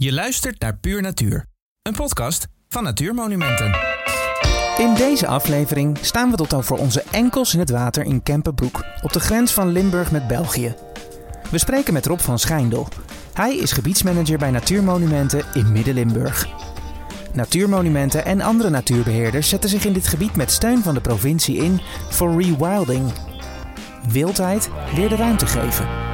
Je luistert naar Puur Natuur, een podcast van Natuurmonumenten. In deze aflevering staan we tot over onze enkels in het water in Kempenbroek, op de grens van Limburg met België. We spreken met Rob van Schijndel. Hij is gebiedsmanager bij Natuurmonumenten in Midden-Limburg. Natuurmonumenten en andere natuurbeheerders zetten zich in dit gebied met steun van de provincie in voor rewilding. Wildheid weer de ruimte geven.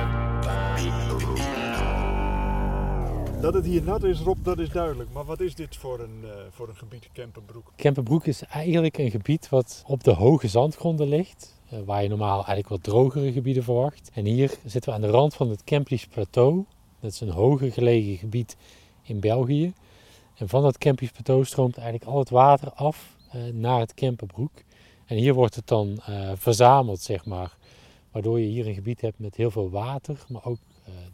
Dat het hier nat is, Rob, dat is duidelijk. Maar wat is dit voor een, uh, voor een gebied, Kempenbroek? Kempenbroek is eigenlijk een gebied wat op de hoge zandgronden ligt. Uh, waar je normaal eigenlijk wat drogere gebieden verwacht. En hier zitten we aan de rand van het Kempisch Plateau. Dat is een hoger gelegen gebied in België. En van dat Kempisch Plateau stroomt eigenlijk al het water af uh, naar het Kempenbroek. En hier wordt het dan verzameld, zeg maar. Waardoor je hier een gebied hebt met heel veel water, maar ook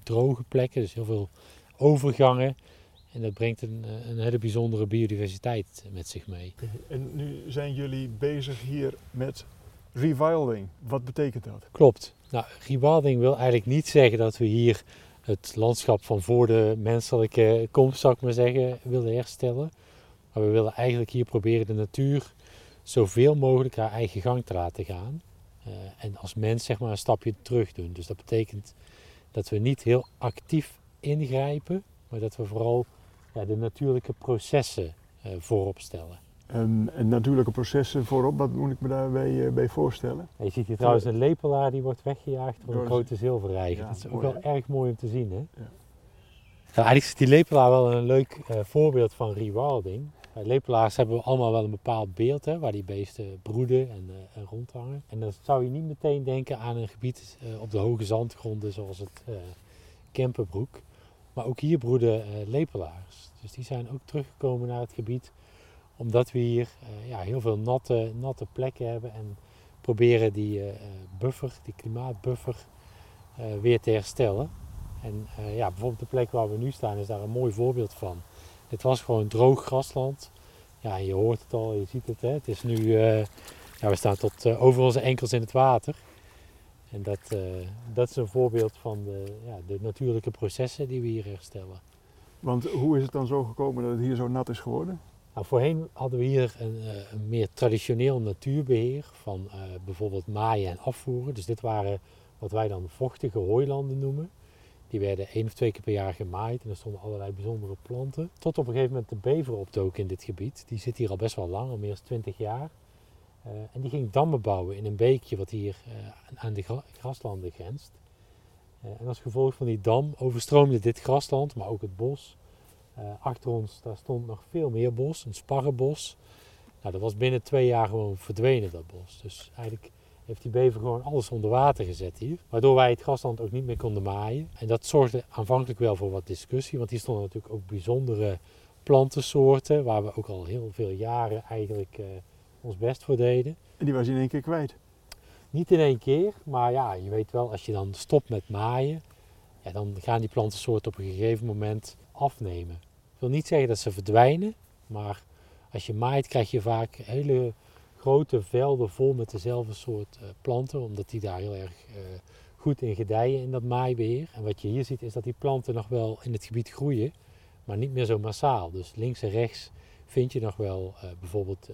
droge plekken. Dus heel veel overgangen. En dat brengt een, een hele bijzondere biodiversiteit met zich mee. En nu zijn jullie bezig hier met rewilding. Wat betekent dat? Klopt. Nou, rewilding wil eigenlijk niet zeggen dat we hier het landschap van voor de menselijke komst, zou ik maar zeggen, willen herstellen. Maar we willen eigenlijk hier proberen de natuur zoveel mogelijk haar eigen gang te laten gaan. Uh, en als mens zeg maar een stapje terug doen. Dus dat betekent dat we niet heel actief ingrijpen, maar dat we vooral ja, de natuurlijke processen uh, voorop stellen. En, en, natuurlijke processen voorop, wat moet ik me daarbij uh, bij voorstellen? Ja, je ziet hier trouwens een lepelaar die wordt weggejaagd door een grote zilverreiger. Ja, dat is ook wel erg mooi om te zien. Hè? Ja. Nou, eigenlijk is die lepelaar wel een leuk uh, voorbeeld van rewilding. Bij lepelaars hebben we allemaal wel een bepaald beeld hè, waar die beesten broeden en, en, rondhangen. En dan zou je niet meteen denken aan een gebied op de hoge zandgronden zoals het Kempenbroek. Maar ook hier broeden uh, lepelaars. Dus die zijn ook teruggekomen naar het gebied. Omdat we hier uh, ja, heel veel natte, natte plekken hebben. En proberen die uh, buffer, die klimaatbuffer, weer te herstellen. En ja, bijvoorbeeld de plek waar we nu staan is daar een mooi voorbeeld van. Het was gewoon droog grasland. Ja, je hoort het al, je ziet het. Hè? Het is nu, ja, we staan tot over onze enkels in het water. En dat, uh, dat is een voorbeeld van de, ja, de natuurlijke processen die we hier herstellen. Want hoe is het dan zo gekomen dat het hier zo nat is geworden? Nou, voorheen hadden we hier een, uh, een meer traditioneel natuurbeheer van uh, bijvoorbeeld maaien en afvoeren. Dus dit waren wat wij dan vochtige hooilanden noemen. Die werden één of twee keer per jaar gemaaid en er stonden allerlei bijzondere planten. Tot op een gegeven moment de bever opdook in dit gebied. Die zit hier al best wel lang, al meer dan 20 jaar. Uh, en die ging dammen bouwen in een beekje wat hier uh, aan de gra graslanden grenst. Uh, en als gevolg van die dam overstroomde dit grasland, maar ook het bos. achter ons daar stond nog veel meer bos, een sparrenbos. Nou, dat was binnen twee jaar gewoon verdwenen, dat bos. Dus eigenlijk heeft die bever gewoon alles onder water gezet hier. Waardoor wij het grasland ook niet meer konden maaien. En dat zorgde aanvankelijk wel voor wat discussie, want hier stonden natuurlijk ook bijzondere plantensoorten, waar we ook al heel veel jaren eigenlijk ons best voor deden. En die was je in één keer kwijt? Niet in één keer, maar ja, je weet wel, als je dan stopt met maaien, ja, dan gaan die plantensoorten op een gegeven moment afnemen. Ik wil niet zeggen dat ze verdwijnen, maar als je maait krijg je vaak hele grote velden vol met dezelfde soort uh, planten, omdat die daar heel erg uh, goed in gedijen in dat maaibeheer. En wat je hier ziet is dat die planten nog wel in het gebied groeien, maar niet meer zo massaal. Dus links en rechts vind je nog wel uh, bijvoorbeeld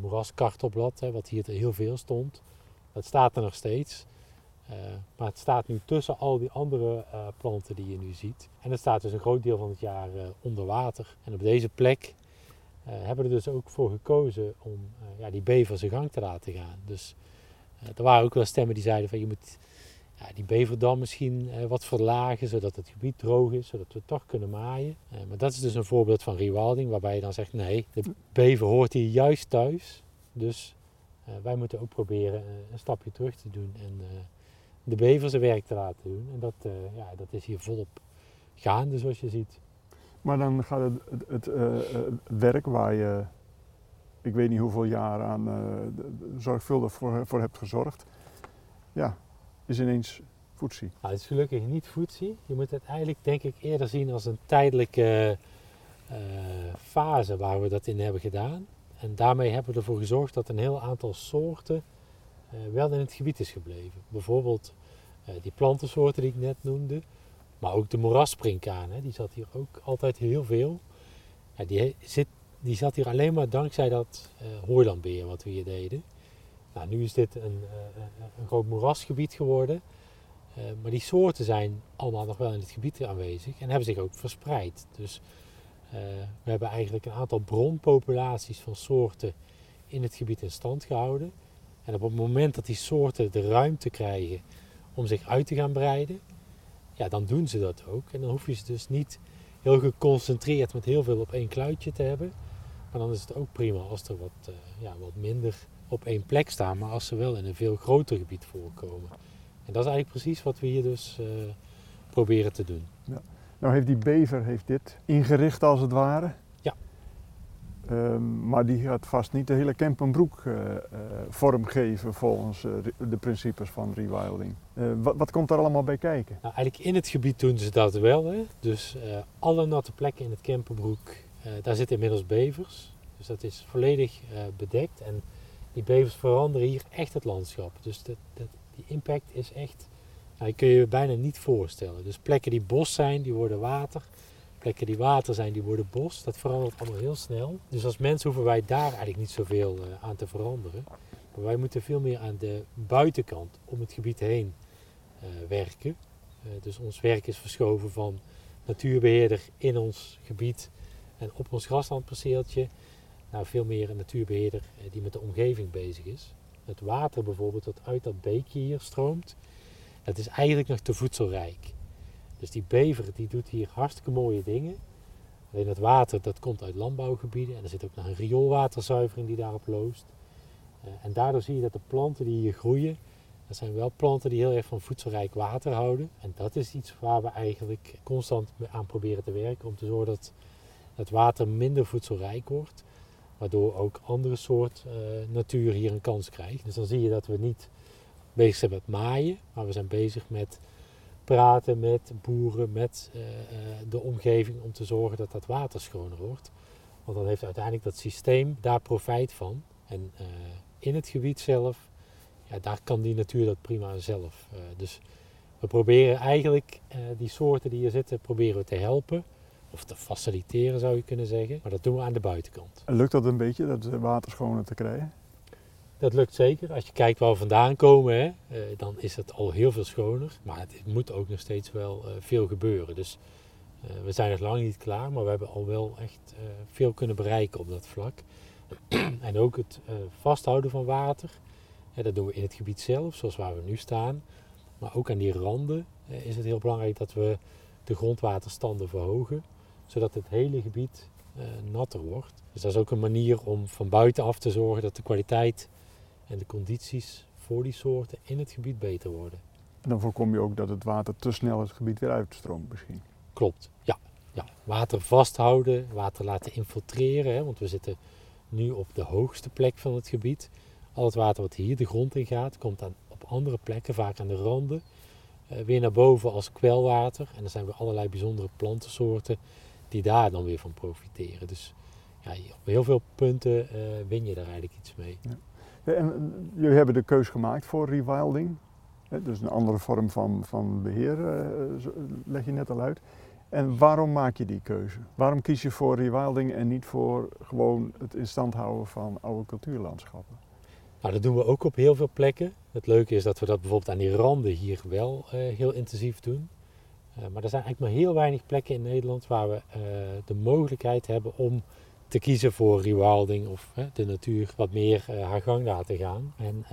moeraskartelblad, hè, wat hier heel veel stond. Dat staat er nog steeds. Uh, maar het staat nu tussen al die andere uh, planten die je nu ziet. En het staat dus een groot deel van het jaar onder water. En op deze plek hebben we er dus ook voor gekozen om ja, die bever zijn gang te laten gaan. Dus er waren ook wel stemmen die zeiden van je moet ja, die beverdam misschien uh, wat verlagen, zodat het gebied droog is, zodat we toch kunnen maaien. Uh, maar dat is dus een voorbeeld van rewilding, waarbij je dan zegt, nee, de bever hoort hier juist thuis. Dus uh, wij moeten ook proberen een stapje terug te doen en de bever zijn werk te laten doen. En dat, ja, dat is hier volop gaande, zoals je ziet. Maar dan gaat het, het, het werk waar je, ik weet niet hoeveel jaar aan zorgvuldig voor, voor hebt gezorgd, ja, is ineens voetzie. Nou, het is gelukkig niet voetzie. Je moet het eigenlijk denk ik eerder zien als een tijdelijke uh, fase waar we dat in hebben gedaan. En daarmee hebben we ervoor gezorgd dat een heel aantal soorten uh, wel in het gebied is gebleven. Bijvoorbeeld uh, die plantensoorten die ik net noemde. Maar ook de moerassprinkhaan, hè, die zat hier ook altijd heel veel. Ja, die, zit, die zat hier alleen maar dankzij dat hooilandbeer wat we hier deden. Nou, nu is dit een, uh, een groot moerasgebied geworden. Uh, maar die soorten zijn allemaal nog wel in het gebied aanwezig en hebben zich ook verspreid. Dus we hebben eigenlijk een aantal bronpopulaties van soorten in het gebied in stand gehouden. En op het moment dat die soorten de ruimte krijgen om zich uit te gaan breiden, ja, dan doen ze dat ook. En dan hoef je ze dus niet heel geconcentreerd met heel veel op één kluitje te hebben. Maar dan is het ook prima als er wat, uh, ja, wat minder op één plek staan, maar als ze wel in een veel groter gebied voorkomen. En dat is eigenlijk precies wat we hier dus uh, proberen te doen. Ja. Nou heeft die bever heeft dit ingericht als het ware. Um, maar die gaat vast niet de hele Kempenbroek uh, uh, vormgeven volgens de principes van rewilding. Wat, wat, komt daar allemaal bij kijken? Nou, eigenlijk in het gebied doen ze dat wel. Hè? Dus alle natte plekken in het Kempenbroek, daar zitten inmiddels bevers. Dus dat is volledig bedekt. En die bevers veranderen hier echt het landschap. Dus die impact is echt, nou, die kun je je bijna niet voorstellen. Dus plekken die bos zijn, die worden water plekken die water zijn, die worden bos. Dat verandert allemaal heel snel. Dus als mensen hoeven wij daar eigenlijk niet zoveel uh, aan te veranderen. Maar wij moeten veel meer aan de buitenkant om het gebied heen uh, werken. Uh, dus ons werk is verschoven van natuurbeheerder in ons gebied en op ons graslandperceeltje naar veel meer een natuurbeheerder die met de omgeving bezig is. Het water bijvoorbeeld dat uit dat beekje hier stroomt, dat is eigenlijk nog te voedselrijk. Dus die bever die doet hier hartstikke mooie dingen. Alleen het water dat komt uit landbouwgebieden en er zit ook nog een rioolwaterzuivering die daarop loost. Uh, en daardoor zie je dat de planten die hier groeien, dat zijn wel planten die heel erg van voedselrijk water houden. En dat is iets waar we eigenlijk constant aan proberen te werken om te zorgen dat het water minder voedselrijk wordt. Waardoor ook andere soort uh, natuur hier een kans krijgt. Dus dan zie je dat we niet bezig zijn met maaien, maar we zijn bezig met praten met boeren, met uh, de omgeving om te zorgen dat dat water schoner wordt. Want dan heeft uiteindelijk dat systeem daar profijt van. En in het gebied zelf, ja, daar kan die natuur dat prima zelf. dus we proberen eigenlijk die soorten die hier zitten, proberen we te helpen. Of te faciliteren zou je kunnen zeggen. Maar dat doen we aan de buitenkant. En lukt dat een beetje, dat water schoner te krijgen? Dat lukt zeker. Als je kijkt waar we vandaan komen, hè, eh, dan is het al heel veel schoner. Maar het moet ook nog steeds wel uh, veel gebeuren. Dus uh, we zijn nog lang niet klaar, maar we hebben al wel echt veel kunnen bereiken op dat vlak. en ook het vasthouden van water. dat doen we in het gebied zelf, zoals waar we nu staan. Maar ook aan die randen is het heel belangrijk dat we de grondwaterstanden verhogen. Zodat het hele gebied natter wordt. Dus dat is ook een manier om van buitenaf te zorgen dat de kwaliteit en de condities voor die soorten in het gebied beter worden. En dan voorkom je ook dat het water te snel het gebied weer uitstroomt misschien. Klopt, ja. ja. Water vasthouden, water laten infiltreren, hè, want we zitten nu op de hoogste plek van het gebied. Al het water wat hier de grond in gaat, komt dan op andere plekken, vaak aan de randen, uh, weer naar boven als kwelwater. En er zijn weer allerlei bijzondere plantensoorten die daar dan weer van profiteren. Dus ja, op heel veel punten uh, win je daar eigenlijk iets mee. Ja. En jullie hebben de keus gemaakt voor rewilding. Dus een andere vorm van, van beheer, eh, leg je net al uit. En waarom maak je die keuze? Waarom kies je voor rewilding en niet voor gewoon het in stand houden van oude cultuurlandschappen? Nou, dat doen we ook op heel veel plekken. Het leuke is dat we dat bijvoorbeeld aan die randen hier wel uh, heel intensief doen. Uh, maar er zijn eigenlijk maar heel weinig plekken in Nederland waar we uh, de mogelijkheid hebben om te kiezen voor rewilding of de natuur wat meer uh, haar gang laten gaan. En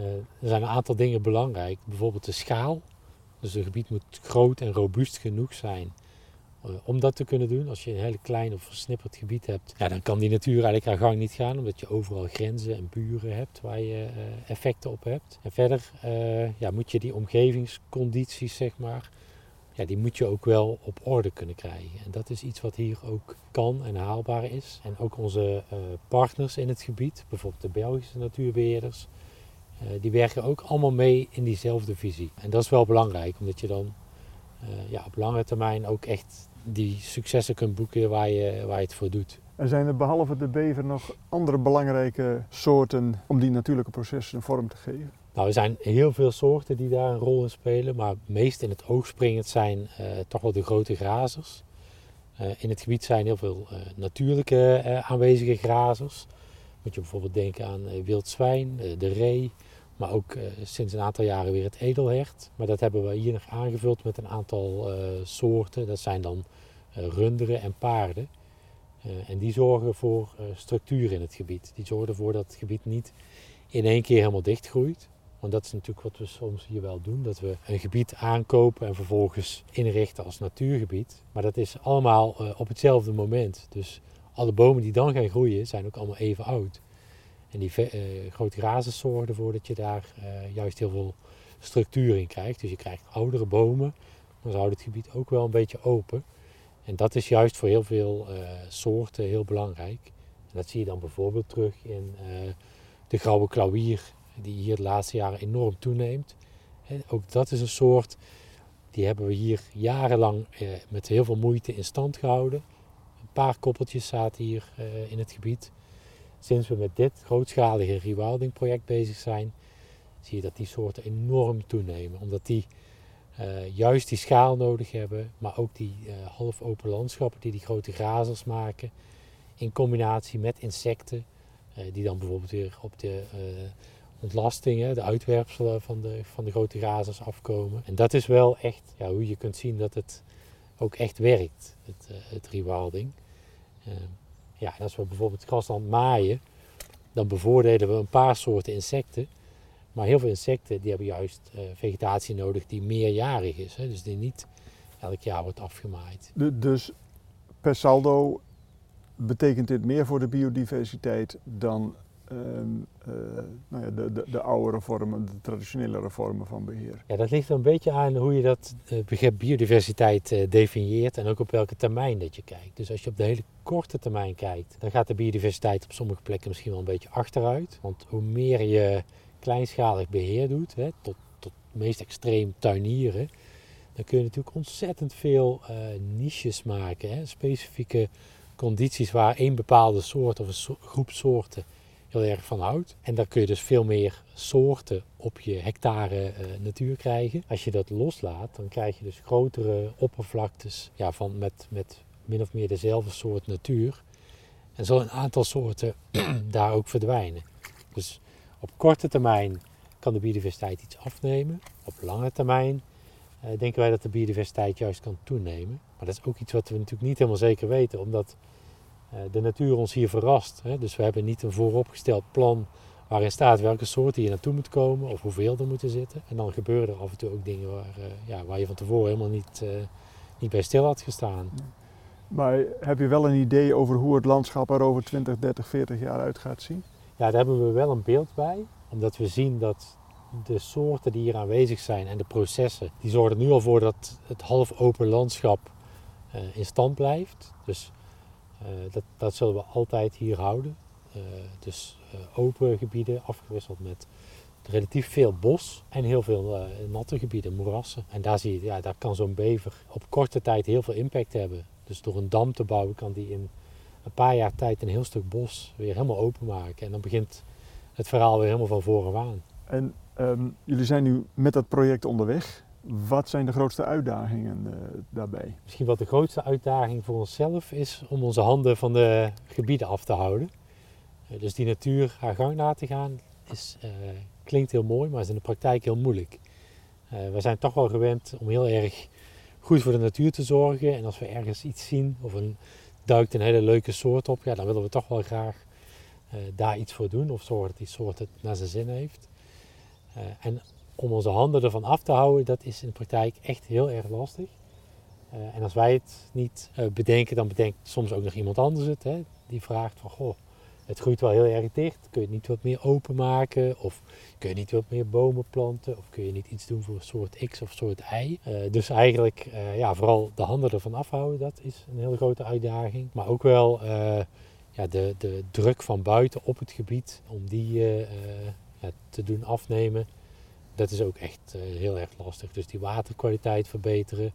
er zijn een aantal dingen belangrijk. Bijvoorbeeld de schaal. Dus een gebied moet groot en robuust genoeg zijn om dat te kunnen doen. Als je een hele klein of versnipperd gebied hebt, ja, dan kan die natuur eigenlijk haar gang niet gaan, omdat je overal grenzen en buren hebt waar je effecten op hebt. En verder ja, moet je die omgevingscondities, zeg maar, ja, die moet je ook wel op orde kunnen krijgen. En dat is iets wat hier ook kan en haalbaar is. En ook onze uh, partners in het gebied, bijvoorbeeld de Belgische natuurbeheerders, uh, die werken ook allemaal mee in diezelfde visie. En dat is wel belangrijk, omdat je dan uh, ja, op lange termijn ook echt die successen kunt boeken waar je, waar je het voor doet. En zijn er behalve de bever nog andere belangrijke soorten om die natuurlijke processen vorm te geven? Nou, er zijn heel veel soorten die daar een rol in spelen, maar meest in het oog springend zijn uh, toch wel de grote grazers. Uh, in het gebied zijn heel veel uh, natuurlijke aanwezige grazers. Moet je bijvoorbeeld denken aan wild zwijn, de ree, maar ook sinds een aantal jaren weer het edelhert. Maar dat hebben we hier nog aangevuld met een aantal soorten. Dat zijn dan runderen en paarden. en die zorgen voor structuur in het gebied. Die zorgen ervoor dat het gebied niet in één keer helemaal dichtgroeit. Want dat is natuurlijk wat we soms hier wel doen. Dat we een gebied aankopen en vervolgens inrichten als natuurgebied. Maar dat is allemaal uh, op hetzelfde moment. Dus alle bomen die dan gaan groeien zijn ook allemaal even oud. En die uh, grote grazers zorgen ervoor dat je daar uh, juist heel veel structuur in krijgt. Dus je krijgt oudere bomen, maar ze houden het gebied ook wel een beetje open. En dat is juist voor heel veel soorten heel belangrijk. En dat zie je dan bijvoorbeeld terug in de grauwe klauwier die hier de laatste jaren enorm toeneemt. En ook dat is een soort, die hebben we hier jarenlang eh, met heel veel moeite in stand gehouden. Een paar koppeltjes zaten hier eh, in het gebied. Sinds we met dit grootschalige rewilding project bezig zijn, zie je dat die soorten enorm toenemen. Omdat die uh, juist die schaal nodig hebben, maar ook die uh, half open landschappen die die grote grazers maken. In combinatie met insecten, uh, die dan bijvoorbeeld weer op de ontlastingen, de uitwerpselen van de, van de grote grazers afkomen. En dat is wel echt ja, hoe je kunt zien dat het ook echt werkt, het, uh, het rewilding. Uh, ja, als we bijvoorbeeld grasland maaien, dan bevoordelen we een paar soorten insecten. Maar heel veel insecten die hebben juist uh, vegetatie nodig die meerjarig is. Hè, dus die niet elk jaar wordt afgemaaid. Dus per saldo betekent dit meer voor de biodiversiteit dan uh, nou ja, de, de, de oudere vormen, de traditionele vormen van beheer. Ja, dat ligt een beetje aan hoe je dat uh, begrip biodiversiteit uh, definieert en ook op welke termijn dat je kijkt. Dus als je op de hele korte termijn kijkt, dan gaat de biodiversiteit op sommige plekken misschien wel een beetje achteruit. Want hoe meer je kleinschalig beheer doet, hè, tot, tot meest extreem tuinieren, dan kun je natuurlijk ontzettend veel niches maken. Hè, specifieke condities waar één bepaalde soort of een groep soorten heel erg van houdt. En dan kun je dus veel meer soorten op je hectare uh, natuur krijgen. Als je dat loslaat, dan krijg je dus grotere oppervlaktes ja, van met, met min of meer dezelfde soort natuur. En zal een aantal soorten daar ook verdwijnen. Dus op korte termijn kan de biodiversiteit iets afnemen. Op lange termijn uh, denken wij dat de biodiversiteit juist kan toenemen. Maar dat is ook iets wat we natuurlijk niet helemaal zeker weten, omdat eh, de natuur ons hier verrast. Hè? Dus we hebben niet een vooropgesteld plan waarin staat welke soorten hier naartoe moet komen of hoeveel er moeten zitten. En dan gebeuren er af en toe ook dingen waar, uh, ja, waar je van tevoren helemaal niet, uh, niet bij stil had gestaan. Maar heb je wel een idee over hoe het landschap er over 20, 30, 40 jaar uit gaat zien? Ja, daar hebben we wel een beeld bij. Omdat we zien dat de soorten die hier aanwezig zijn en de processen, die zorgen er nu al voor dat het half open landschap in stand blijft. Dus eh, dat, dat zullen we altijd hier houden. Eh, dus eh, open gebieden afgewisseld met relatief veel bos en heel veel natte gebieden, moerassen. En daar zie je, ja, daar kan zo'n bever op korte tijd heel veel impact hebben. Dus door een dam te bouwen kan die in een paar jaar tijd een heel stuk bos weer helemaal openmaken. En dan begint het verhaal weer helemaal van voren aan. En um, jullie zijn nu met dat project onderweg. Wat zijn de grootste uitdagingen uh, daarbij? Misschien wat de grootste uitdaging voor onszelf is om onze handen van de gebieden af te houden. Uh, dus die natuur haar gang laten gaan is, uh, klinkt heel mooi, maar is in de praktijk heel moeilijk. we zijn toch wel gewend om heel erg goed voor de natuur te zorgen. En als we ergens iets zien of een duikt een hele leuke soort op, ja, dan willen we toch wel graag daar iets voor doen of zorgen dat die soort het naar zijn zin heeft. en om onze handen ervan af te houden, dat is in de praktijk echt heel erg lastig. Uh, en als wij het niet uh, bedenken, dan bedenkt soms ook nog iemand anders het. Hè, die vraagt van, goh, het groeit wel heel erg dicht. Kun je het niet wat meer openmaken? Of kun je niet wat meer bomen planten? Of kun je niet iets doen voor soort X of soort Y? Uh, dus eigenlijk, ja, vooral de handen ervan afhouden, dat is een hele grote uitdaging. Maar ook wel ja, de, de druk van buiten op het gebied, om die ja, te doen afnemen dat is ook echt uh, heel erg lastig. Dus die waterkwaliteit verbeteren.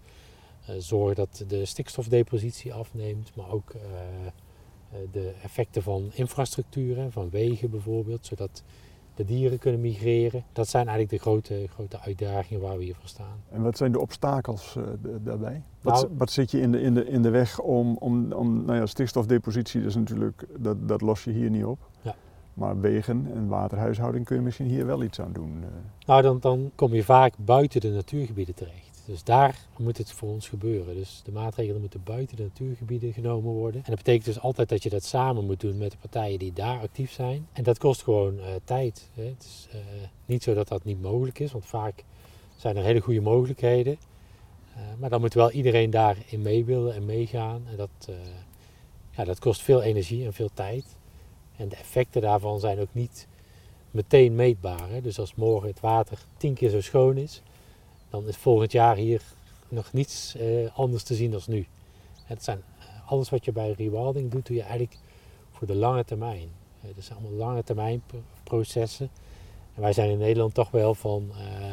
Uh, zorg dat de stikstofdepositie afneemt. Maar ook uh, de effecten van infrastructuur, van wegen bijvoorbeeld. Zodat de dieren kunnen migreren. Dat zijn eigenlijk de grote, grote uitdagingen waar we hier voor staan. En wat zijn de obstakels uh, daarbij? Wat, Nou- wat zit je in de, in de, in de weg om, om, om nou ja, stikstofdepositie, dat, is natuurlijk, dat, dat los je hier niet op. Ja. Maar wegen en waterhuishouding kun je misschien hier wel iets aan doen. eh. Nou, dan, dan kom je vaak buiten de natuurgebieden terecht. Dus daar moet het voor ons gebeuren. Dus de maatregelen moeten buiten de natuurgebieden genomen worden. En dat betekent dus altijd dat je dat samen moet doen met de partijen die daar actief zijn. En dat kost gewoon eh, tijd. Hè. Het is eh, niet zo dat dat niet mogelijk is, want vaak zijn er hele goede mogelijkheden. Maar dan moet wel iedereen daarin mee willen en meegaan. En dat, ja, dat kost veel energie en veel tijd. En de effecten daarvan zijn ook niet meteen meetbaar. Hè. Dus als morgen het water tien keer zo schoon is, dan is volgend jaar hier nog niets eh, anders te zien dan nu. Het zijn, eh, alles wat je bij rewilding doet, doe je eigenlijk voor de lange termijn. Eh, dat zijn allemaal lange termijn pro- processen. En wij zijn in Nederland toch wel van, eh,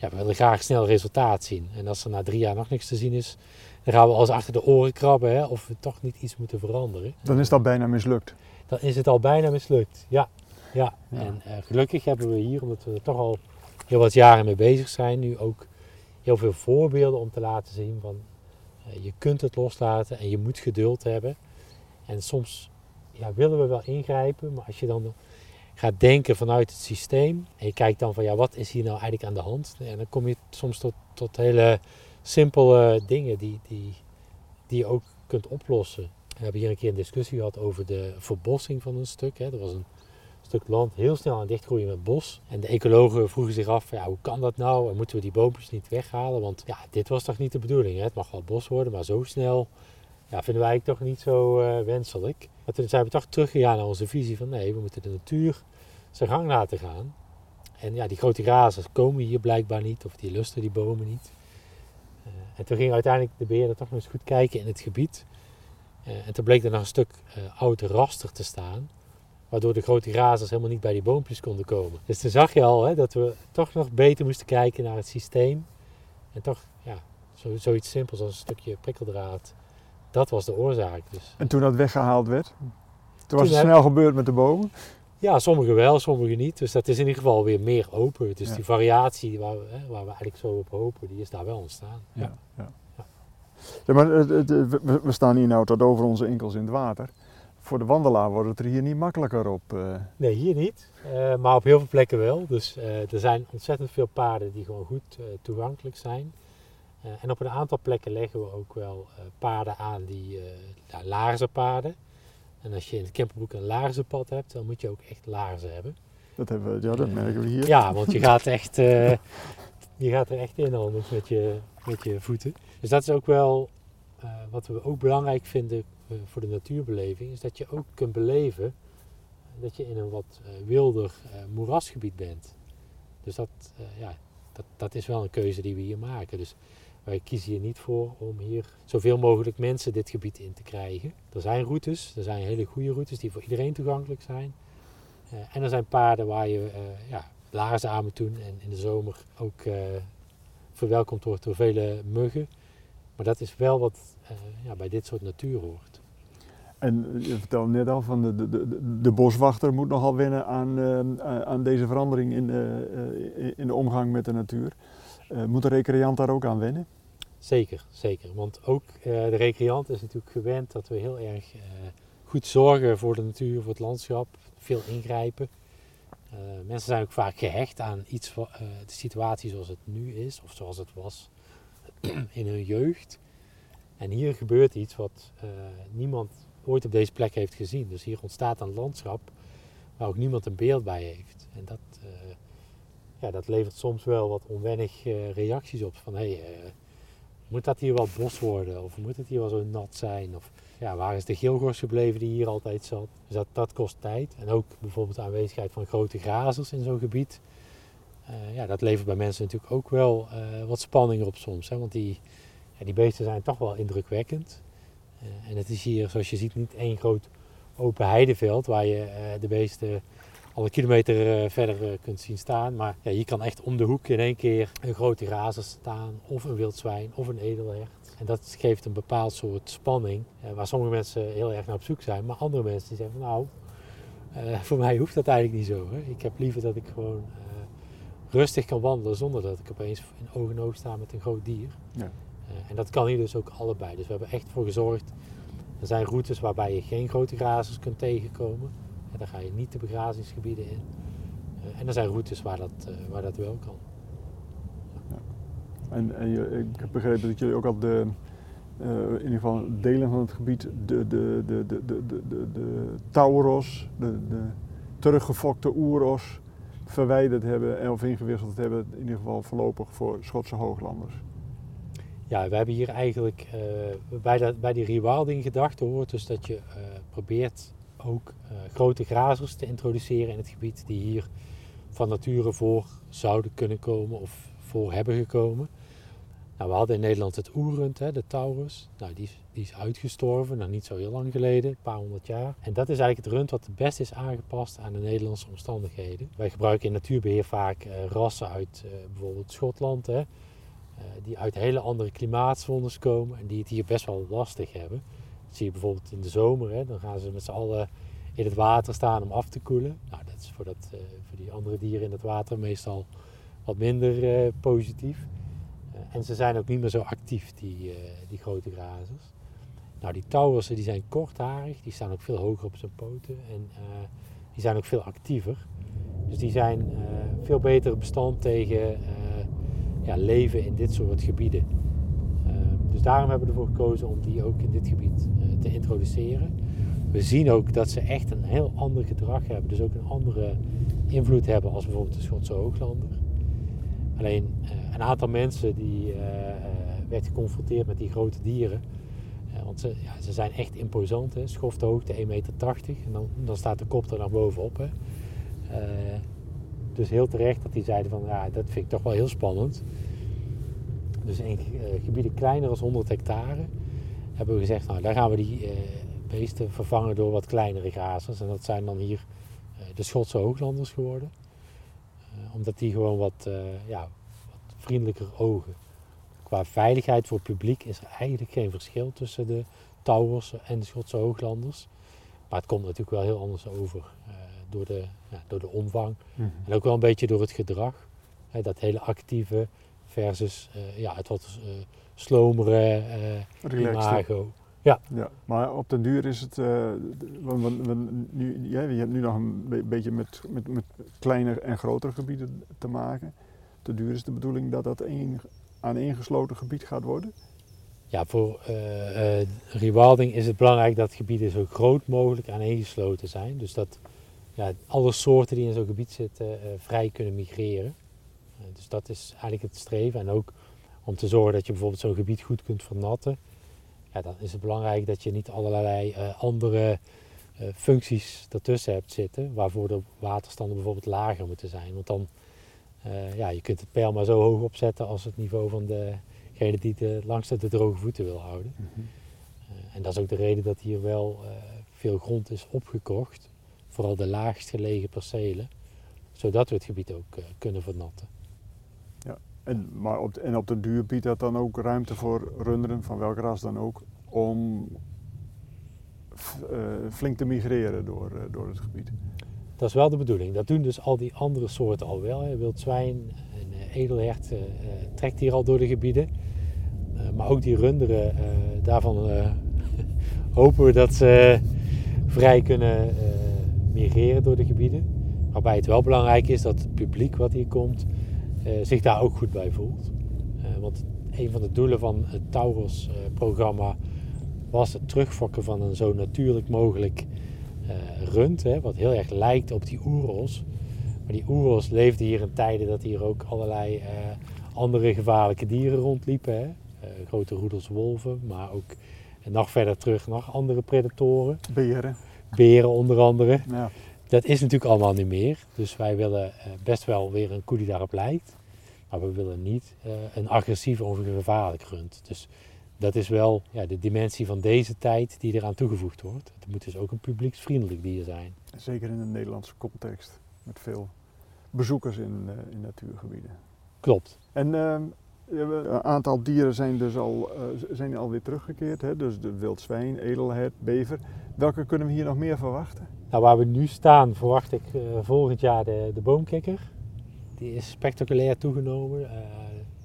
ja, we willen graag snel resultaat zien. En als er na drie jaar nog niks te zien is, dan gaan we als achter de oren krabben hè, of we toch niet iets moeten veranderen Dan is dat bijna mislukt. Dan is het al bijna mislukt. Ja, ja. Ja. en eh, gelukkig hebben we hier, omdat we er toch al heel wat jaren mee bezig zijn, nu ook heel veel voorbeelden om te laten zien van eh, je kunt het loslaten en je moet geduld hebben. En soms ja, willen we wel ingrijpen, maar als je dan gaat denken vanuit het systeem en je kijkt dan van ja, wat is hier nou eigenlijk aan de hand? En dan kom je soms tot, tot hele simpele dingen die, die, die je ook kunt oplossen. We hebben hier een keer een discussie gehad over de verbossing van een stuk. Hè. Er was een stuk land heel snel aan het dichtgroeien met bos. En de ecologen vroegen zich af, ja, hoe kan dat nou? En moeten we die boompjes niet weghalen? Want ja, dit was toch niet de bedoeling. Hè? Het mag wel bos worden, maar zo snel ja, vinden wij eigenlijk toch niet zo eh, wenselijk. Maar toen zijn we toch teruggegaan naar onze visie van nee, we moeten de natuur zijn gang laten gaan. En ja, die grote grazers komen hier blijkbaar niet, of die lusten die bomen niet. Eh, en toen ging uiteindelijk de beheerder toch eens goed kijken in het gebied. Eh, en toen bleek er nog een stuk eh, oud raster te staan. Waardoor de grote grazers helemaal niet bij die boompjes konden komen. Dus toen zag je al hè, dat we toch nog beter moesten kijken naar het systeem. En toch, ja, zo, zoiets simpels als een stukje prikkeldraad. Dat was de oorzaak. Dus En toen dat weggehaald werd, toen was het heb- snel gebeurd met de bomen. ja, sommige wel, sommige niet. Dus dat is in ieder geval weer meer open. Dus Ja. die variatie waar we, hè, waar we eigenlijk zo op hopen, die is daar wel ontstaan. Ja. Ja, het- het- we, we staan hier nou tot over onze enkels in het water. Voor de wandelaar wordt het er hier niet makkelijker op. eh. Nee, hier niet. Eh, maar op heel veel plekken wel. Dus eh, er zijn ontzettend veel paden die gewoon goed eh, toegankelijk zijn. Eh, en op een aantal plekken leggen we ook wel eh, paden aan die eh ja, laarzenpaden. En als je in het camperbroek een laarzenpad hebt, dan moet je ook echt laarzen hebben. Dat, hebben we, ja, dat merken we hier. Ja, want je gaat, echt, eh, je gaat er echt in anders met je, met je voeten. Dus dat is ook wel eh, wat we ook belangrijk vinden eh, voor de natuurbeleving. Is dat je ook kunt beleven dat je in een wat eh, wilder moerasgebied bent. Dus dat, ja, dat, dat is wel een keuze die we hier maken. Dus wij kiezen hier niet voor om hier zoveel mogelijk mensen dit gebied in te krijgen. Er zijn routes, er zijn hele goede routes die voor iedereen toegankelijk zijn. En er zijn paden waar je eh, ja, laarzen aan moet doen en in de zomer ook verwelkomd wordt door vele muggen. Maar dat is wel wat eh, ja, bij dit soort natuur hoort. En je vertelde net al van de, de, de, de boswachter moet nogal wennen aan, eh, aan deze verandering in, eh, eh, in de omgang met de natuur. Eh, moet de recreant daar ook aan wennen? Zeker, zeker. Want ook eh, de recreant is natuurlijk gewend dat we heel erg eh, goed zorgen voor de natuur, voor het landschap, veel ingrijpen. Eh, mensen zijn ook vaak gehecht aan iets, eh, de situatie zoals het nu is of zoals het was in hun jeugd. En hier gebeurt iets wat eh, niemand ooit op deze plek heeft gezien. Dus hier ontstaat een landschap waar ook niemand een beeld bij heeft. En dat, eh, ja, dat levert soms wel wat onwennig eh, reacties op. Van hé, hey, moet dat hier wel bos worden? Of moet het hier wel zo nat zijn? Of ja, waar is de geelgors gebleven die hier altijd zat? Dus dat, dat kost tijd. En ook bijvoorbeeld de aanwezigheid van grote grazers in zo'n gebied. Eh, ja, dat levert bij mensen natuurlijk ook wel eh, wat spanning op soms. Hè? Want die, ja, die beesten zijn toch wel indrukwekkend. Eh, en het is hier, zoals je ziet, niet één groot open heideveld waar je de beesten al een kilometer verder kunt zien staan. Maar ja, je kan echt om de hoek in één keer een grote razer staan, of een wild zwijn, of een edelhert. En dat geeft een bepaald soort spanning, waar sommige mensen heel erg naar op zoek zijn. Maar andere mensen die zeggen van nou, voor mij hoeft dat eigenlijk niet zo. Hè. Ik heb liever dat ik gewoon rustig kan wandelen zonder dat ik opeens in oog en oog sta met een groot dier. Ja. Eh, en dat kan hier dus ook allebei. Dus we hebben echt voor gezorgd. Er zijn routes waarbij je geen grote grazers kunt tegenkomen. En daar ga je niet de begrazingsgebieden in. Eh, en er zijn routes waar dat, eh, waar dat wel kan. Ja. En, en je, ik heb begrepen dat jullie ook al de, in ieder geval delen van het gebied, de, de, de, de, de, de, de tauros, de, de teruggefokte oeros, verwijderd hebben en of ingewisseld hebben, in ieder geval voorlopig voor Schotse hooglanders. Ja, we hebben hier eigenlijk eh, bij, dat, bij die rewilding gedachte hoort dus dat je eh, probeert ook eh, grote grazers te introduceren in het gebied die hier van nature voor zouden kunnen komen of voor hebben gekomen. Nou, we hadden in Nederland het oerend, hè, de taurus. Nou, die, die is uitgestorven, nou niet zo heel lang geleden, een paar honderd jaar. En dat is eigenlijk het rund wat het best is aangepast aan de Nederlandse omstandigheden. Wij gebruiken in natuurbeheer vaak eh, rassen uit eh, bijvoorbeeld Schotland, hè, eh, die uit hele andere klimaatzones komen en die het hier best wel lastig hebben. Dat zie je bijvoorbeeld in de zomer, hè, dan gaan ze met z'n allen in het water staan om af te koelen. Nou, dat is voor, dat, voor die andere dieren in het water meestal wat minder positief. Eh, en ze zijn ook niet meer zo actief, die, eh, die grote grazers. Nou, die tauwersen die zijn kortharig, die staan ook veel hoger op zijn poten en eh, die zijn ook veel actiever. Dus die zijn veel beter bestand tegen ja, leven in dit soort gebieden. Eh, dus daarom hebben we ervoor gekozen om die ook in dit gebied te introduceren. We zien ook dat ze echt een heel ander gedrag hebben, dus ook een andere invloed hebben als bijvoorbeeld de Schotse hooglander. Alleen een aantal mensen die eh, eh, werd geconfronteerd met die grote dieren. Eh, want ze, ja, ze zijn echt imposant. Hè? Schofthoogte 1,80 meter. En dan, dan staat de kop er naar bovenop. Hè? Dus heel terecht dat die zeiden van ja, dat vind ik toch wel heel spannend. Dus in gebieden kleiner dan 100 hectare hebben we gezegd, nou daar gaan we die beesten vervangen door wat kleinere grazers. En dat zijn dan hier de Schotse hooglanders geworden. Omdat die gewoon wat, ja, vriendelijker ogen. Qua veiligheid voor het publiek is er eigenlijk geen verschil tussen de Towers en de Schotse hooglanders. Maar het komt natuurlijk wel heel anders over eh, door, de, ja, door de omvang. En ook wel een beetje door het gedrag. Hè, dat hele actieve versus eh, ja, het wat eh slomere imago. Ja, maar op den duur is het, want nu, ja, je hebt nu nog een be- beetje met, met, met kleiner en grotere gebieden te maken. Den duur is de bedoeling dat dat één aaneengesloten gebied gaat worden. Ja, voor eh, rewilding is het belangrijk dat gebieden zo groot mogelijk aaneengesloten zijn. Dus dat ja, alle soorten die in zo'n gebied zitten eh, vrij kunnen migreren. Dus dat is eigenlijk het streven. En ook om te zorgen dat je bijvoorbeeld zo'n gebied goed kunt vernatten. Ja, dan is het belangrijk dat je niet allerlei andere functies ertussen hebt zitten. Waarvoor de waterstanden bijvoorbeeld lager moeten zijn. Want dan, eh, ja, je kunt het peil maar zo hoog opzetten als het niveau van degene die de langste de droge voeten wil houden. Eh, en dat is ook de reden dat hier wel eh, veel grond is opgekocht. Vooral de laagst gelegen percelen. Zodat we het gebied ook kunnen vernatten. En, maar op de, en op den duur biedt dat dan ook ruimte voor runderen, van welke ras dan ook, om flink te migreren door, door het gebied. Dat is wel de bedoeling. Dat doen dus al die andere soorten al wel. Wild zwijn en eh, edelhert eh, eh, trekt hier al door de gebieden. Maar ook die runderen, daarvan hopen we dat ze vrij kunnen migreren door de gebieden. Waarbij het wel belangrijk is dat het publiek wat hier komt zich daar ook goed bij voelt. Want een van de doelen van het Taurus-programma was het terugfokken van een zo natuurlijk mogelijk eh, rund, hè, wat heel erg lijkt op die oeros. Maar die oeros leefden hier in tijden dat hier ook allerlei eh, andere gevaarlijke dieren rondliepen. Hè. Eh, grote roedels wolven, maar ook en nog verder terug nog andere predatoren. Beren. Beren onder andere. Ja. Dat is natuurlijk allemaal niet meer. Dus wij willen best wel weer een koe die daarop lijkt. Maar we willen niet een agressieve of een gevaarlijk rund. Dus dat is wel ja, de dimensie van deze tijd die eraan toegevoegd wordt. Het moet dus ook een publieksvriendelijk dier zijn. Zeker in een Nederlandse context, met veel bezoekers in, eh, in natuurgebieden. Klopt. En ehm, een aantal dieren zijn dus al, eh, zijn alweer teruggekeerd, hè? dus de wild zwijn, edelhert, bever. Welke kunnen we hier nog meer verwachten? Nou, waar we nu staan verwacht ik uh, volgend jaar de, de boomkikker. Die is spectaculair toegenomen. Uh,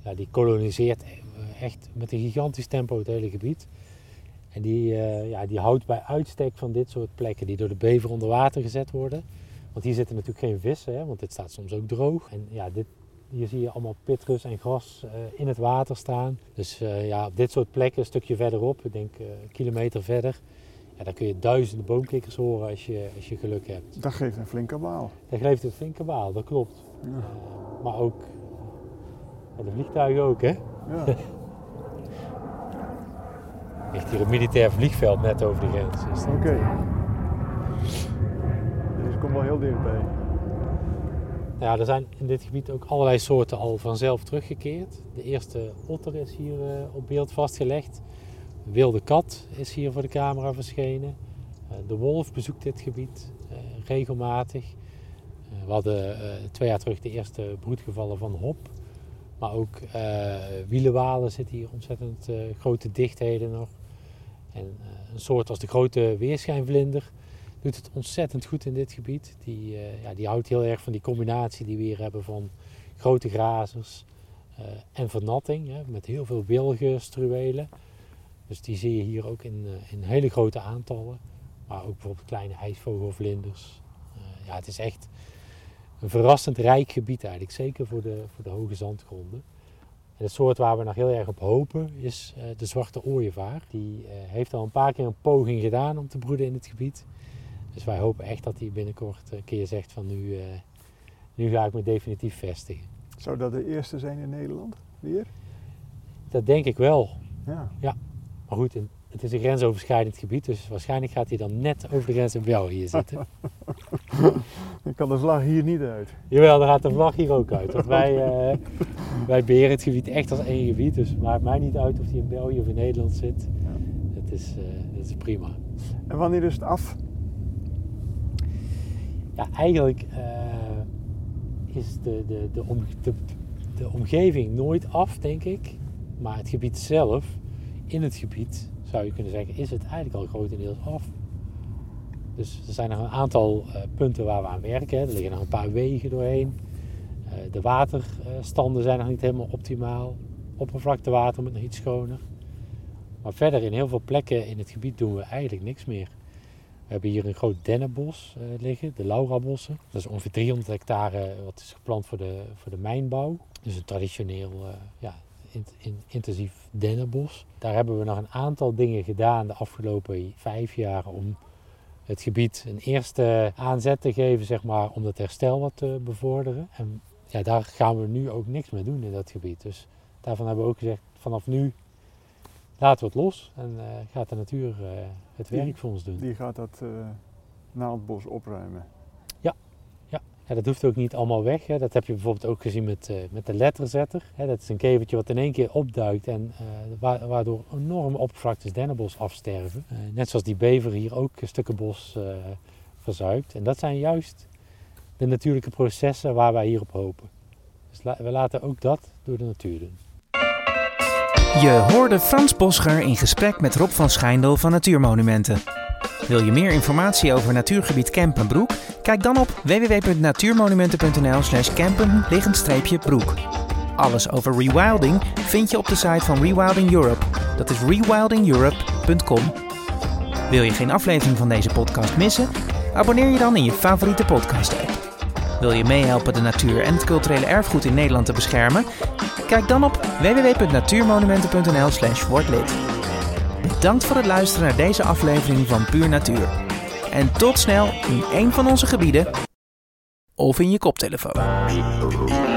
ja, die koloniseert echt met een gigantisch tempo het hele gebied. En die, uh, ja, die houdt bij uitstek van dit soort plekken die door de bever onder water gezet worden. Want hier zitten natuurlijk geen vissen, hè, want dit staat soms ook droog. En ja, dit, hier zie je allemaal pitrus en gras uh, in het water staan. Dus uh, ja, op dit soort plekken, een stukje verderop, ik denk een kilometer verder, ja, daar kun je duizenden boomkikkers horen als je, als je geluk hebt. Dat geeft een flinke baal. Dat geeft een flinke baal, dat klopt. Ja. maar ook de vliegtuigen ook, hè? Ja. ligt hier een militair vliegveld net over de grens. Oké. Okay. Deze komt wel heel dichtbij. Ja, er zijn in dit gebied ook allerlei soorten al vanzelf teruggekeerd. De eerste otter is hier uh, op beeld vastgelegd. De wilde kat is hier voor de camera verschenen. Uh, de wolf bezoekt dit gebied uh, regelmatig. we hadden twee jaar terug de eerste broedgevallen van hop. Maar ook wielenwalen zitten hier ontzettend grote dichtheden nog. En een soort als de grote weerschijnvlinder doet het ontzettend goed in dit gebied. Die, uh, ja, die houdt heel erg van die combinatie die we hier hebben van grote grazers uh, en vernatting. Hè, met heel veel wilgenstruwelen. Dus die zie je hier ook in, in hele grote aantallen. Maar ook bijvoorbeeld kleine ijsvogelvlinders. ja, het is echt een verrassend rijk gebied eigenlijk. Zeker voor de, voor de hoge zandgronden. En het soort waar we nog heel erg op hopen is de zwarte ooievaar. Die heeft al een paar keer een poging gedaan om te broeden in het gebied. Dus wij hopen echt dat hij binnenkort een keer zegt van nu, uh, nu ga ik me definitief vestigen. Zou dat de eerste zijn in Nederland weer? Dat denk ik wel. Ja. ja. Maar goed, het is een grensoverschrijdend gebied, dus waarschijnlijk gaat hij dan net over de grens in België zitten. dan kan de vlag hier niet uit. Jawel, dan gaat de vlag hier ook uit. Want wij, uh, wij beheren het gebied echt als één gebied, dus het maakt mij niet uit of hij in België of in Nederland zit. Ja. Dat, is, uh, is prima. En wanneer is het af? ja, eigenlijk uh, is de, de, de, om, de, de, omgeving nooit af, denk ik. Maar het gebied zelf, in het gebied, zou je kunnen zeggen, is het eigenlijk al grotendeels af. Dus er zijn nog een aantal uh, punten waar we aan werken. Er liggen nog een paar wegen doorheen. Uh, de waterstanden zijn nog niet helemaal optimaal. Oppervlaktewater moet nog iets schoner. Maar verder in heel veel plekken in het gebied doen we eigenlijk niks meer. We hebben hier een groot dennenbos uh, liggen, de Laurabossen. Dat is ongeveer 300 hectare wat is geplant voor de, voor de mijnbouw. Dus een traditioneel ja, in, in, intensief dennenbos. Daar hebben we nog een aantal dingen gedaan de afgelopen vijf jaar om het gebied een eerste aanzet te geven, zeg maar, om het herstel wat te bevorderen. En ja, daar gaan we nu ook niks mee doen in dat gebied. Dus daarvan hebben we ook gezegd, vanaf nu laten we het los en uh, gaat de natuur uh, het werk voor ons doen. Die gaat dat uh, naaldbos opruimen? Ja. dat hoeft ook niet allemaal weg. Hè. Dat heb je bijvoorbeeld ook gezien met, met de letterzetter. Hè. Dat is een kevertje wat in één keer opduikt en waardoor enorme oppervlaktes dennenbos afsterven. net zoals die bever hier ook stukken bos verzuikt. En dat zijn juist de natuurlijke processen waar wij hier op hopen. Dus we laten ook dat door de natuur doen. Je hoorde Frans Bosger in gesprek met Rob van Schijndel van Natuurmonumenten. Wil je meer informatie over natuurgebied Kempenbroek? Kijk dan op www.natuurmonumenten.nl slash kempen-broek. Alles over rewilding vind je op de site van Rewilding Europe. Dat is rewildingeurope.com. Wil je geen aflevering van deze podcast missen? Abonneer je dan in je favoriete podcast app. Wil je meehelpen de natuur en het culturele erfgoed in Nederland te beschermen? Kijk dan op www.natuurmonumenten.nl slash wordlid. Bedankt voor het luisteren naar deze aflevering van Puur Natuur. En tot snel in een van onze gebieden of in je koptelefoon.